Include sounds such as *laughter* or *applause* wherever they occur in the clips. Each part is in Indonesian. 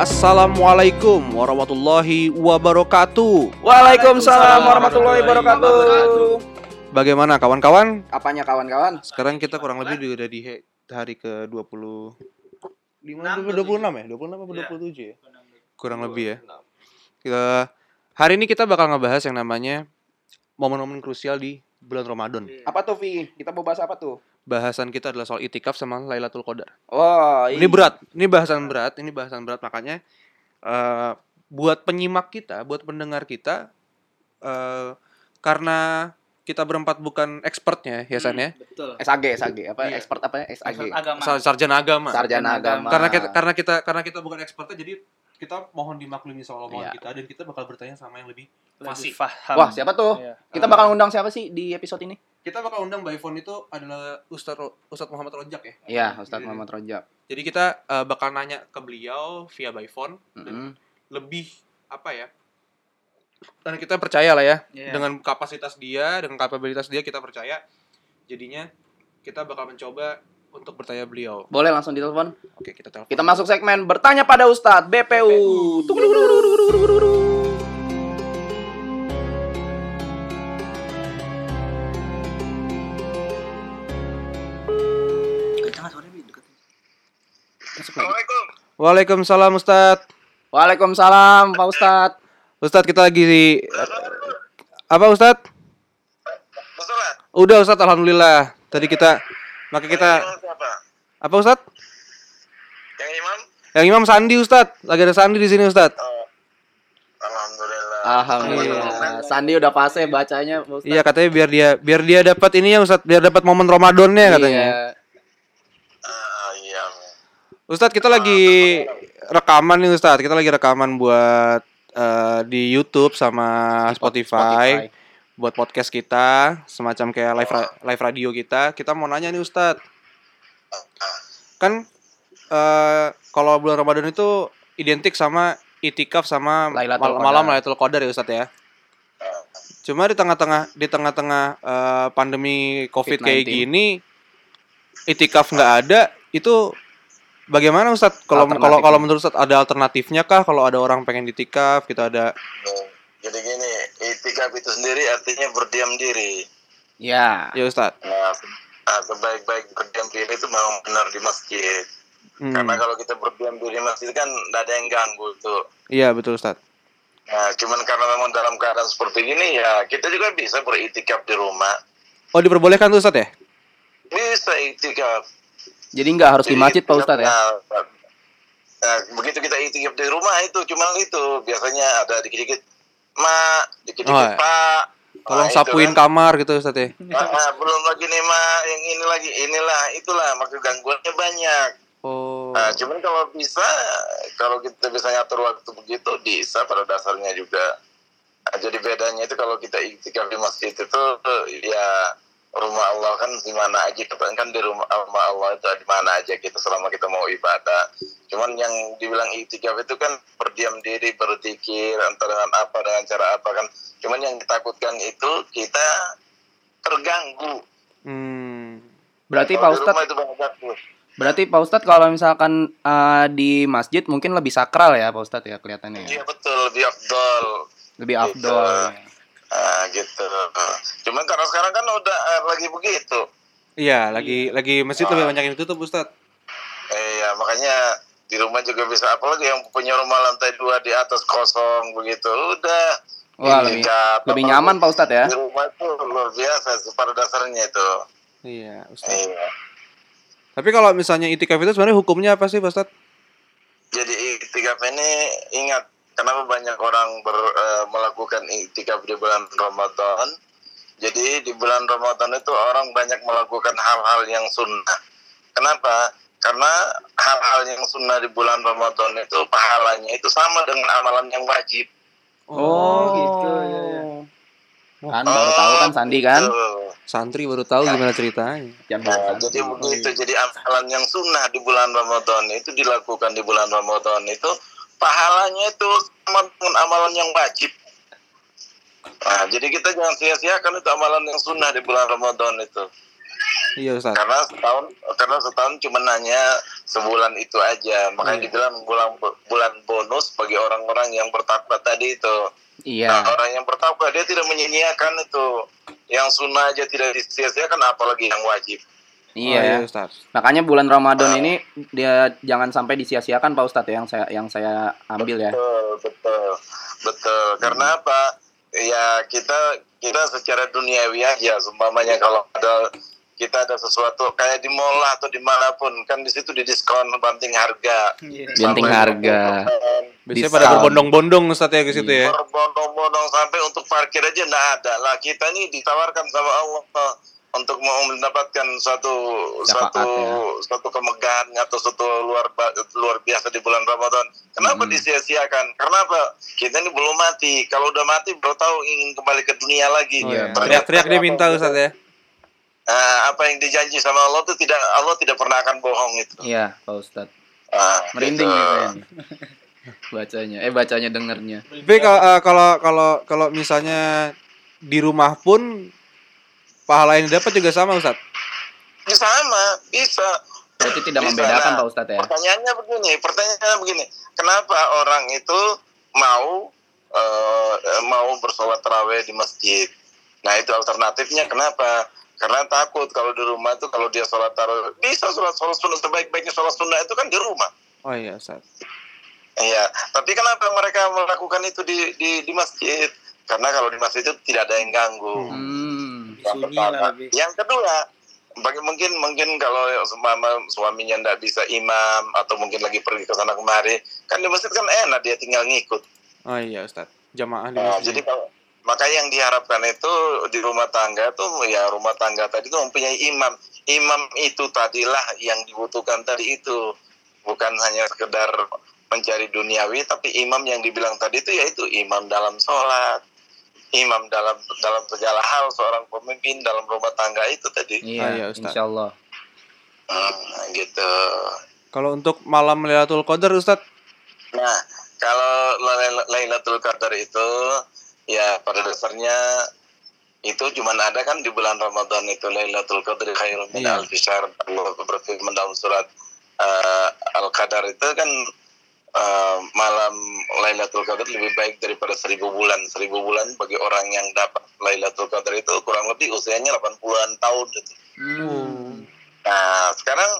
Assalamualaikum warahmatullahi wabarakatuh. Waalaikumsalam warahmatullahi wabarakatuh. Bagaimana kawan-kawan? Apanya kawan-kawan? Sekarang kita kurang lebih udah di hari ke 20 di mana 26 ya? 26 apa 27 ya? Kurang lebih ya. Kita hari ini kita bakal ngebahas yang namanya momen-momen krusial di bulan Ramadan. Apa tuh Vi? Kita mau bahas apa tuh? Bahasan kita adalah soal itikaf sama Lailatul Qadar. Wah, Ini berat, ini bahasan berat, ini bahasan berat makanya eh buat penyimak kita, buat pendengar kita eh karena kita berempat bukan expertnya ya San ya. Betul. SAG, SAG. Apa Iya. expert apa? SAG. Expert agama. Sar- Sarjana agama. Sarjana agama. Karena kita karena kita karena kita bukan expertnya jadi kita mohon dimaklumi soal omongan Iya. kita dan kita bakal bertanya sama yang lebih fasih. paham. Wah, siapa tuh? Iya. Kita bakal undang siapa sih di episode ini? Kita bakal undang by phone itu adalah Ustaz Ro- Ustaz Muhammad Rojak ya. Iya, Ustadz Jadi- Muhammad Rojak. Jadi kita eh, bakal nanya ke beliau via by phone dan Mm-mm. lebih apa ya? Dan kita percaya lah ya Iya. dengan kapasitas dia, dengan kapabilitas dia kita percaya. Jadinya kita bakal mencoba untuk bertanya beliau. Boleh langsung ditelepon? Oke, kita telepon. Kita masuk segmen bertanya pada Ustadz BPU. Tunggu dulu, dulu, dulu, dulu, dulu, Waalaikumsalam Ustaz. Waalaikumsalam Pak Ustadz. Ustaz kita lagi di apa Ustaz? Musola. Udah Ustaz, alhamdulillah. Tadi kita maka kita apa Ustaz? Yang imam? Yang Imam Sandi Ustaz. Lagi ada Sandi di sini Ustaz. Oh. Alhamdulillah. Alhamdulillah. Sandi udah fase bacanya. Iya katanya biar dia biar dia dapat ini ya Ustaz, biar dapat momen Ramadannya katanya. Iya. Ah. Ustadz kita lagi rekaman nih Ustadz, kita lagi rekaman buat eh, di YouTube sama Spotify, buat podcast kita, semacam kayak live ra- live radio kita. Kita mau nanya nih Ustadz, kan eh, kalau bulan Ramadan itu identik sama itikaf sama Lailatul mal- Qadar. malam Lailatul Qadar ya Ustadz ya. Cuma di tengah-tengah di tengah-tengah eh, pandemi Covid kayak COVID-19. gini itikaf nggak ada itu bagaimana Ustadz? Kalau kalau kalau menurut Ustadz ada alternatifnya kah kalau ada orang pengen itikaf kita ada Nih, Jadi gini, itikaf itu sendiri artinya berdiam diri. Ya. ya Ustadz. Nah, nah, sebaik-baik berdiam diri itu memang benar di masjid. Hmm. Karena kalau kita berdiam diri di masjid kan tidak ada yang ganggu tuh. Iya betul Ustadz. Nah, cuman karena memang dalam keadaan seperti ini ya kita juga bisa beritikaf di rumah. Oh diperbolehkan tuh Ustadz ya? Bisa itikaf. Jadi nggak harus di masjid Pak Ustadz ya? Nah, nah, begitu kita itikaf di rumah itu cuma itu biasanya ada dikit-dikit mak, dikit-dikit Oh, iya. pak. Tolong Nah, sapuin kan. kamar gitu Ustadz ya. Ah, ah, belum lagi nih mak, yang ini lagi, inilah, itulah, maka gangguannya banyak. Oh. Nah, cuman kalau bisa, kalau kita bisa ngatur waktu begitu, bisa pada dasarnya juga. Nah, jadi bedanya itu kalau kita itikaf di masjid itu, ya rumah Allah kan di mana aja kita kan di rumah, rumah Allah itu di mana aja kita selama kita mau ibadah. Cuman yang dibilang itikaf itu kan berdiam diri, berzikir, entah dengan apa, dengan cara apa kan. Cuman yang ditakutkan itu kita terganggu. Hmm. Berarti Pak Ustadz. Berarti Pak Ustadz kalau misalkan eh, di masjid mungkin lebih sakral ya Pak Ustadz ya kelihatannya ya. Iya betul, lebih afdol. Lebih Gitu. afdol. Ah, gitu. Cuman karena sekarang kan udah eh, lagi begitu. Iya lagi lagi masjid lebih banyak yang tutup Ustadz. Iya, makanya di rumah juga bisa apalagi yang punya rumah lantai dua di atas kosong begitu. Udah. Wah, Ini lebih kata- lebih nyaman Pak Ustadz ya. Di rumah itu luar biasa sih pada dasarnya itu. Iya Ustadz. Iya. Tapi kalau misalnya itikaf itu sebenarnya hukumnya apa sih Pak Ustadz? Jadi itikaf ini ingat kenapa banyak orang ber- eh, melakukan itikaf di bulan Ramadan. Jadi di bulan Ramadan itu orang banyak melakukan hal-hal yang sunnah. Kenapa? Karena hal-hal yang sunnah di bulan Ramadan itu pahalanya itu sama dengan amalan yang wajib. Oh, gitu, ya, ya. Kan baru tahu kan Sandi kan? Santri baru tahu gimana ceritanya. Jam Nah, jadi begitu jadi amalan yang sunnah di bulan Ramadan itu dilakukan di bulan Ramadan itu pahalanya itu dengan amalan yang wajib. Nah, jadi kita jangan sia-siakan itu amalan yang sunnah di bulan Ramadan itu. Iya Ustaz. karena setahun karena setahun cuma nanya sebulan itu aja makanya Iya. dibilang bulan bulan bonus bagi orang-orang yang bertakwa tadi itu Iya. Nah, orang yang bertakwa dia tidak menyia-nyiakan itu yang sunnah aja tidak disia-siakan apalagi yang wajib Iya. Oh, iya Ustaz. Makanya bulan Ramadan ini dia jangan sampai disia-siakan Pak Ustadz ya yang saya yang saya ambil ya. betul betul betul karena apa ya kita kita secara duniawi aja seumpamanya kalau ada kita ada sesuatu kayak di mall atau di mana pun kan di situ didiskon banting harga Banting Sampai harga. 20%. Biasanya Diskon. pada berbondong-bondong Ustaz ya ke situ ya. berbondong-bondong sampai untuk parkir aja nggak ada lah kita ini ditawarkan sama Allah untuk mau mendapatkan Syafaat, suatu ya. suatu kemegahan atau suatu luar luar biasa di bulan Ramadan. Kenapa Mm-mm. disia-siakan? Karena apa? Kita ini belum mati. Kalau udah mati baru tahu ingin kembali ke dunia lagi. Oh, iya. Ternyata Teriak-teriak dia minta yang- Ustaz ya. Ah, apa yang dijanji sama Allah itu tidak Allah tidak pernah akan bohong itu. Iya, Pak Ustadz. Ah, Merinding gitu. nih saya *laughs* nih. Bacanya, eh bacanya dengernya. Tapi kalau eh, kalau kalau kalau misalnya di rumah pun pahala yang didapat juga sama Ustaz. Ya, sama, bisa. Berarti tidak Bisa, membedakan nah. Pak Ustadz ya. Pertanyaannya begini, pertanyaannya begini, kenapa orang itu mau eh, mau bersolat taraweh di masjid? Nah itu alternatifnya kenapa? Karena takut kalau di rumah itu kalau dia sholat taraweh bisa sholat sholat sunnah sebaik-baiknya sholat sunnah itu kan di rumah. Oh iya Ustaz. Iya, tapi kenapa mereka melakukan itu di di, di masjid? Karena kalau di masjid itu tidak ada yang ganggu. Hmm. Yang Sunyi lah pertama. lebih. Yang kedua, bagi mungkin mungkin kalau seumpama suaminya tidak bisa imam atau mungkin lagi pergi ke sana kemari, kan di masjid kan enak dia tinggal ngikut. Oh iya Ustaz. Jamaah di Nah, masjid. jadi kalau makanya yang diharapkan itu di rumah tangga tuh ya rumah tangga tadi tuh mempunyai imam. Imam itu tadilah yang dibutuhkan tadi itu bukan hanya sekedar mencari duniawi, tapi imam yang dibilang tadi itu yaitu imam dalam sholat, imam dalam dalam segala hal seorang pemimpin dalam rumah tangga itu tadi. Ah, iya, Iya, Ustadz. insya Allah. Hmm, gitu. Kalau untuk malam Lailatul Qadar Ustaz, Nah, kalau Lail- Lailatul Qadar itu ya pada dasarnya itu cuma ada kan di bulan Ramadan itu Lailatul Qadar khairun min Iya. alfi syahr. Allah berfirman dalam surat eh, Al-Qadar itu kan eh, malam Lailatul Qadar lebih baik daripada seribu bulan. Seribu bulan bagi orang yang dapat Lailatul Qadar itu kurang lebih usianya 80-an tahun gitu. Hmm. Nah, sekarang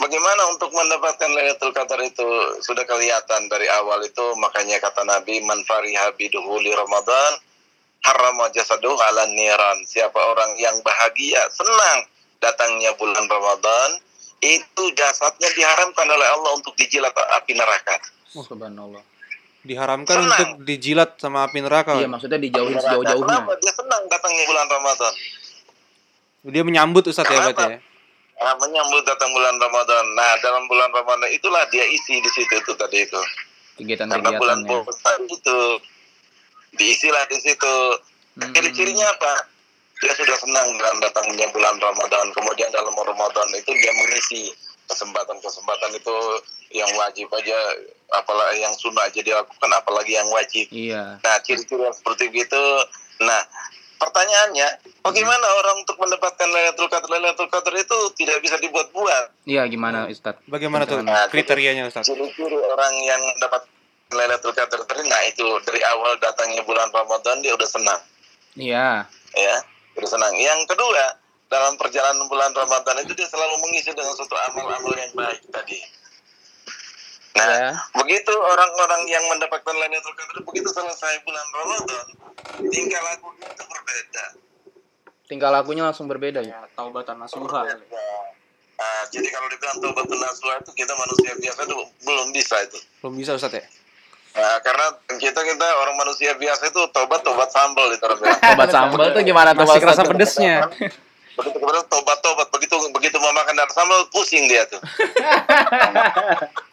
bagaimana untuk mendapatkan Lailatul Qadar itu sudah kelihatan dari awal itu makanya kata Nabi man fariha biduhuli Ramadan harrama jasaduh ala niran. Siapa orang yang bahagia, senang datangnya bulan Ramadan, itu jasadnya diharamkan oleh Allah untuk dijilat api neraka. Oh, subhanallah. diharamkan Senang. untuk dijilat sama api neraka. Iya, maksudnya dijauhin sejauh-jauhnya. Kenapa? Dia senang datangnya bulan Ramadan. Dia menyambut Ustaz ya Kenapa? berarti ya. Nah, menyambut datang bulan Ramadan. Nah, dalam bulan Ramadan itulah dia isi di situ itu tadi itu. Karena bulan Kegiatan-kegiatannya. puasa itu diisilah di situ. Hmm. Ciri-cirinya apa? Dia sudah senang dengan datangnya bulan Ramadan. Kemudian dalam Ramadan itu dia mengisi kesempatan-kesempatan itu yang wajib aja, apalagi yang sunnah aja dilakukan, apalagi yang wajib. Iya. Nah, ciri-ciri yang seperti itu. Nah, pertanyaannya, bagaimana orang untuk mendapatkan Lailatul Qadar? Lailatul Qadar itu tidak bisa dibuat-buat. Iya, gimana Ustadz? Bagaimana tuh Nah, kriterianya Ustaz? ciri-ciri orang yang dapat Lailatul Qadar nah itu dari awal datangnya bulan Ramadan dia udah senang Iya. ya udah senang yang kedua dalam perjalanan bulan Ramadan itu dia selalu mengisi dengan suatu amal-amal yang baik tadi nah Iya. begitu orang-orang yang mendapatkan Lailatul Qadar begitu selesai bulan Ramadan tingkah lakunya itu berbeda Tingkah lakunya langsung berbeda ya. taubatan Berbeda. Nah, jadi kalau dibilang tobatun nasuha itu kita manusia biasa itu belum bisa itu Belum bisa Ustaz ya? Nah, karena kita kita orang manusia biasa itu tobat tobat sambal itu orang bilang. Obat sambal tuh gimana tuh? Masih Ustadz? pedesnya. Begitu kemudian tobat tobat begitu begitu mau makan dan sambal pusing dia tuh. *laughs*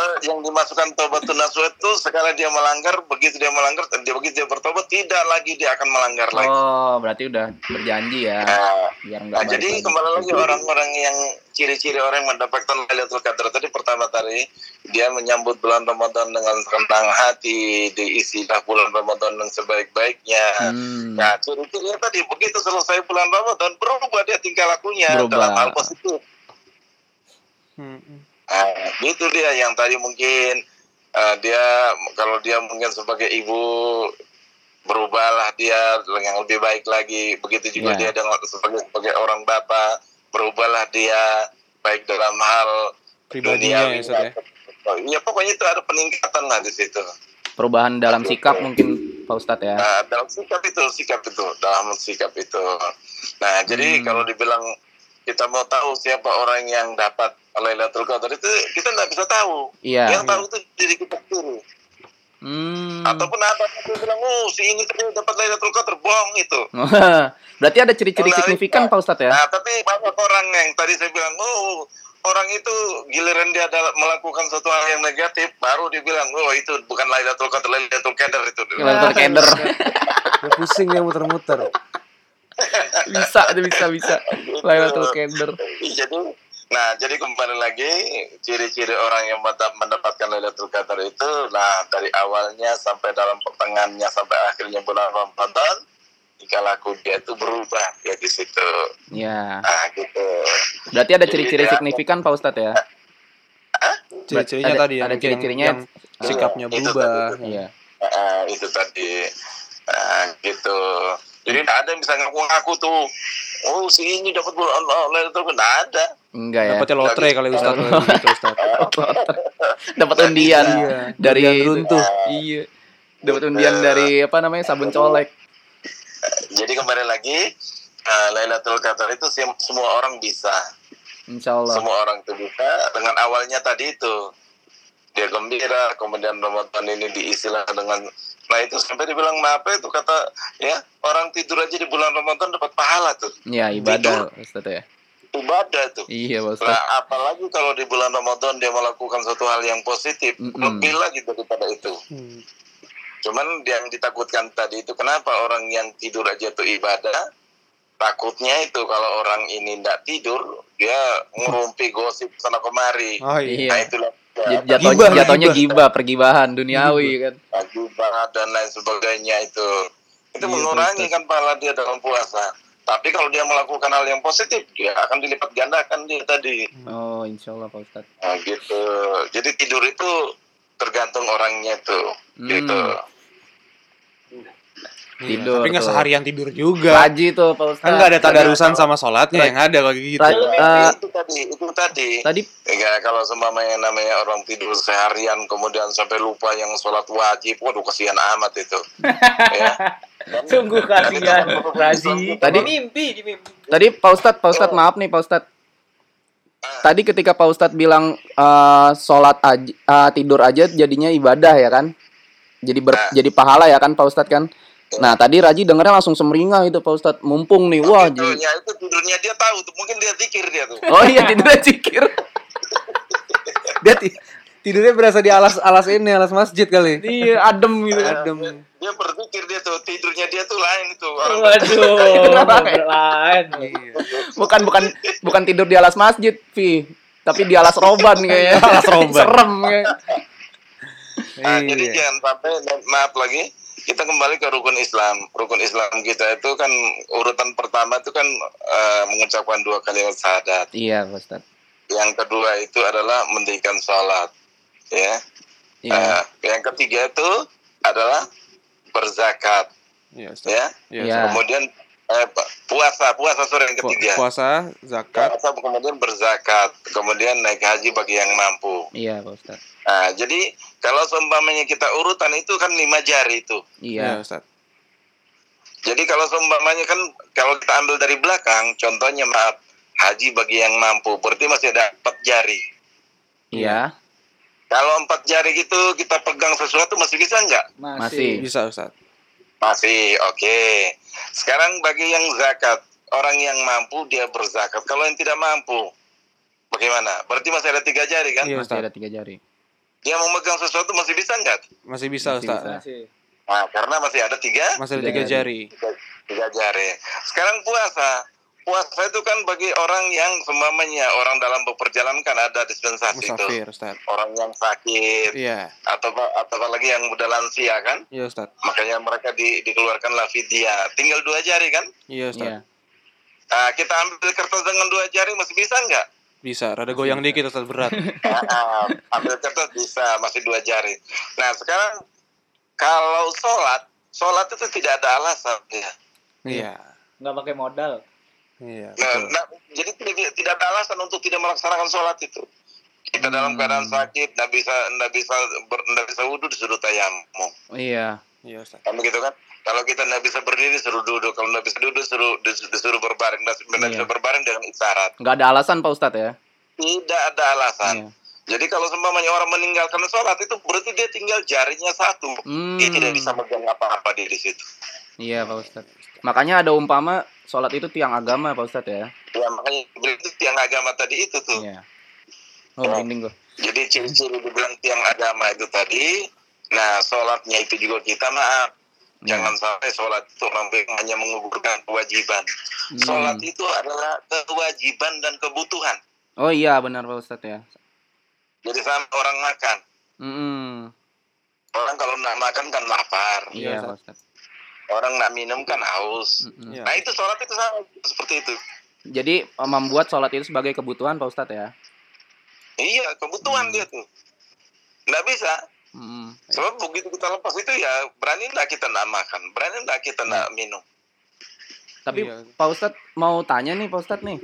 Padahal yang dimasukkan tobat nasuha itu sekali dia melanggar begitu dia melanggar dia begitu dia bertobat tidak lagi dia akan melanggar lagi. Oh, berarti udah berjanji ya. Nah, Biar nah, jadi kembali lagi orang-orang yang ciri-ciri orang yang mendapatkan Lailatul Qadar tadi pertama tadi dia menyambut bulan Ramadan dengan senang hati, diisilah bulan Ramadan dengan sebaik-baiknya. Hmm. Nah, ciri-cirinya tadi begitu selesai bulan Ramadan berubah dia tingkah lakunya Berubah. dalam hal positif. Hmm, hmm. Nah, itu dia yang tadi mungkin eh, dia kalau dia mungkin sebagai ibu berubahlah dia yang lebih baik lagi. Begitu juga Ya. dia dengan sebagai sebagai orang bapak berubahlah dia baik dalam hal Pribadinya ya, Ustaz ya. Oh, Iya pokoknya itu ada peningkatan lah di situ. Perubahan dalam sikap mungkin Pak Ustadz ya. Nah, dalam sikap itu, sikap itu, dalam sikap itu. Nah, jadi Hmm. kalau dibilang kita mau tahu siapa orang yang dapat Lailatul Qadar itu kita nggak bisa tahu. Iya. Yang tahu itu diri kita sendiri. Hmm. Ataupun ada yang bilang, oh si ini tadi dapat Lailatul Qadar, bohong itu. *laughs* Berarti ada ciri-ciri signifikan. Pak Ustadz ya? Nah, tapi banyak orang yang tadi saya bilang, oh orang itu giliran dia ada melakukan suatu hal yang negatif, baru dia bilang, oh itu bukan Lailatul Qadar, Lailatul Qadar itu. Lailatul Qadar. Pusing dia muter-muter. *laughs* bisa, bisa, bisa. Lailatul Qadar. jadi nah jadi kembali lagi ciri-ciri orang yang mendap- mendapatkan Lailatul Qadar itu nah dari awalnya sampai dalam pertengahannya sampai akhirnya bulan Ramadan tingkah laku dia itu berubah ya di situ Ya. nah gitu Berarti ada ciri-ciri signifikan Pak Ustadz ya? Ciri-cirinya tadi yang ada yang- ciri-cirinya. yang sikapnya Iya, berubah. Iya. Itu tadi nah, gitu jadi nggak ada yang bisa ngaku-ngaku tuh oh si ini dapat bulan Lailatul Qadar nggak ada Enggak ya. Dapatnya lotre kali Ustaz gitu Ustaz. Dapat undian Iya, dari runtuh. Iya. Dapat undian dari apa namanya? Sabun colek. jadi kembali lagi uh, Lailatul Qadar itu sem- semua orang bisa Insya Allah. semua orang itu bisa dengan awalnya tadi itu dia gembira kemudian Ramadan ini diisilah dengan nah itu sampai dibilang "Ma, apa itu kata ya orang tidur aja di bulan Ramadan dapat pahala tuh Ya ibadah Ustadz ya. ibadah tuh Iya Pak Ustadz. Nah, apalagi kalau di bulan Ramadan dia melakukan suatu hal yang positif, Mm-mm. lebih lagi daripada itu. Hmm. Cuman yang ditakutkan tadi itu kenapa orang yang tidur aja tuh ibadah? Takutnya itu kalau orang ini tidak tidur, dia ngerumpi gosip sana kemari. Oh iya. Iya. Nah itulah Jatuhnya Gibah, jatuhnya gibah. gibah, pergibahan duniawi kan. gibah dan lain sebagainya itu. Itu Iya, mengurangi kan pahala dia dalam puasa. Tapi kalau dia melakukan hal yang positif, dia akan dilipat gandakan dia tadi. Oh, insya Allah Pak Ustadz. Nah, gitu. Jadi tidur itu tergantung orangnya tuh. Hmm. Gitu. Iya, Tidur Tapi nggak seharian tidur juga. Raji tuh Pak Ustadz. Kan nggak ada tadarusan sama sholatnya yang ada kalau gitu. Raj- Eh, itu tadi, itu tadi. Tadi Ya, kalau seumpamanya namanya orang tidur seharian kemudian sampai lupa yang sholat wajib, waduh kasihan amat itu. *laughs* ya. Sungguh kasihan kan Razi. Tadi- Di mimpi, di mimpi. tadi Pak Ustadz, Pak Ustadz maaf nih Pak Ustadz. Tadi ketika Pak Ustadz bilang eh, sholat aja, eh, tidur aja jadinya ibadah ya kan? Jadi ber, Nah. jadi pahala ya kan Pak Ustadz kan? Nah tadi Raji dengarnya langsung semeringah itu Pak Ustadz mumpung nih wah Gitu, jadi ya itu tidurnya dia tahu tuh, mungkin dia zikir dia tuh. oh iya tidurnya cikir *laughs* Dia ti- tidurnya berasa di alas alas ini, alas masjid kali. iya adem gitu Adem. Dia, dia berzikir dia tuh, tidurnya dia tuh lain itu. Waduh, *laughs* Kenapa? lain. Iya. bukan bukan bukan tidur di alas masjid Vi tapi di alas roban kayaknya Alas roban. *laughs* serem kayak Nah, jadi Iya. jangan sampai maaf lagi kita kembali ke rukun Islam. Rukun Islam kita itu kan urutan pertama itu kan eh, mengucapkan dua kalimat syahadat. iya Pak Ustadz Yang kedua itu adalah mendirikan sholat. Ya. iya Eh, yang ketiga itu adalah berzakat. Iya, Ustaz. Ya. Iya, Iya. Ustaz. Kemudian eh, puasa, puasa sore yang ketiga. Puasa, zakat. Puasa kemudian berzakat, kemudian naik haji bagi yang mampu. iya Pak Ustadz Nah, jadi kalau seumpamanya kita urutan itu kan lima jari itu. Iya, iya Ustaz. Jadi kalau seumpamanya kan kalau kita ambil dari belakang, contohnya maaf haji bagi yang mampu, berarti masih ada empat jari. iya Kalau empat jari gitu kita pegang sesuatu masih bisa nggak? Masih. Bisa, Ustaz. Masih, oke. Sekarang bagi yang zakat, orang yang mampu dia berzakat. Kalau yang tidak mampu, bagaimana? Berarti masih ada tiga jari kan? Iya, masih Ustaz. ada tiga jari Dia memegang sesuatu masih bisa nggak? Masih bisa, Masih Ustaz. bisa. Masih. Nah, karena masih ada tiga Masih ada Tiga tiga jari. tiga, tiga jari. Sekarang puasa, puasa itu kan bagi orang yang seumpamanya orang dalam beperjalanan kan ada dispensasi itu. Musafir, Ustaz. Orang yang sakit Iya. atau atau apalagi yang udah lansia kan, Iya, Ustaz. makanya mereka di, dikeluarkanlah fidyah. Tinggal dua jari kan? Iya, Ustaz. Iya. Nah, kita ambil kertas dengan dua jari masih bisa nggak? Bisa, rada goyang dikit Ustaz berat. *laughs* Ah, ambil kertas bisa masih dua jari. Nah sekarang kalau sholat, sholat itu tidak ada alasan ya. Iya. nggak pakai modal Iya, Nah, betul. nah, jadi tidak, tidak ada alasan untuk tidak melaksanakan sholat itu. Kita dalam keadaan sakit, nggak bisa nggak bisa ber, nggak bisa wudhu disuruh tayamum. Iya. Iya, Ustaz. Kan begitu kan? Kalau kita nggak bisa berdiri suruh duduk, kalau nggak bisa duduk suruh dis- disuruh berbaring, nggak Iya. bisa berbaring dengan isyarat. Nggak ada alasan Pak Ustadz ya? Tidak ada alasan. Iya. Jadi kalau seumpamanya orang meninggalkan sholat itu berarti dia tinggal jarinya satu. Hmm. Dia tidak bisa megang apa-apa di, di situ. Iya Pak Ustadz. Makanya ada umpama sholat itu tiang agama Pak Ustadz ya? Ya makanya berarti tiang agama tadi itu tuh. Iya. Oh, merinding gua. Jadi ciri-ciri dibilang tiang agama itu tadi. Nah sholatnya itu juga kita maaf. Iya. Jangan sampai sholat itu sampai hanya menguburkan kewajiban. Hmm. Sholat itu adalah kewajiban dan kebutuhan. Oh iya benar Pak Ustadz ya. Jadi sama orang makan. Hmm. Orang kalau nak makan kan lapar. Iya Iya, Pak Ustadz. Orang nak minum kan haus. Iya. Nah itu sholat itu sama seperti itu. Jadi membuat sholat itu sebagai kebutuhan Pak Ustadz ya? Iya kebutuhan dia tuh. Nggak bisa. Hmm. Sebab begitu kita lepas itu ya berani nggak kita nak makan, berani nggak kita nak minum. Tapi Iya. Pak Ustadz mau tanya nih Pak Ustadz nih.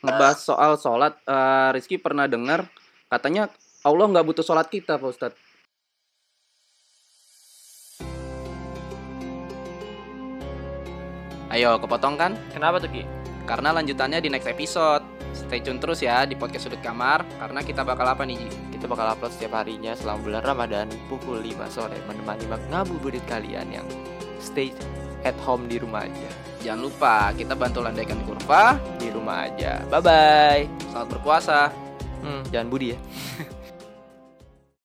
Ngebahas soal sholat, eh, Rizky pernah dengar katanya Allah nggak butuh sholat kita Pak Ustadz. Ayo, kepotong kan? kenapa tuh Ki Karena lanjutannya di next episode. Stay tune terus ya di podcast sudut kamar karena kita bakal apa nih Ji? Kita bakal upload setiap harinya selama bulan Ramadan pukul 5 sore menemani ngabuburit kalian yang stay at home di rumah aja. Jangan lupa kita bantu landaikan kurva. Di rumah aja. Bye bye. Selamat berpuasa. Hmm, jangan budi ya. *laughs*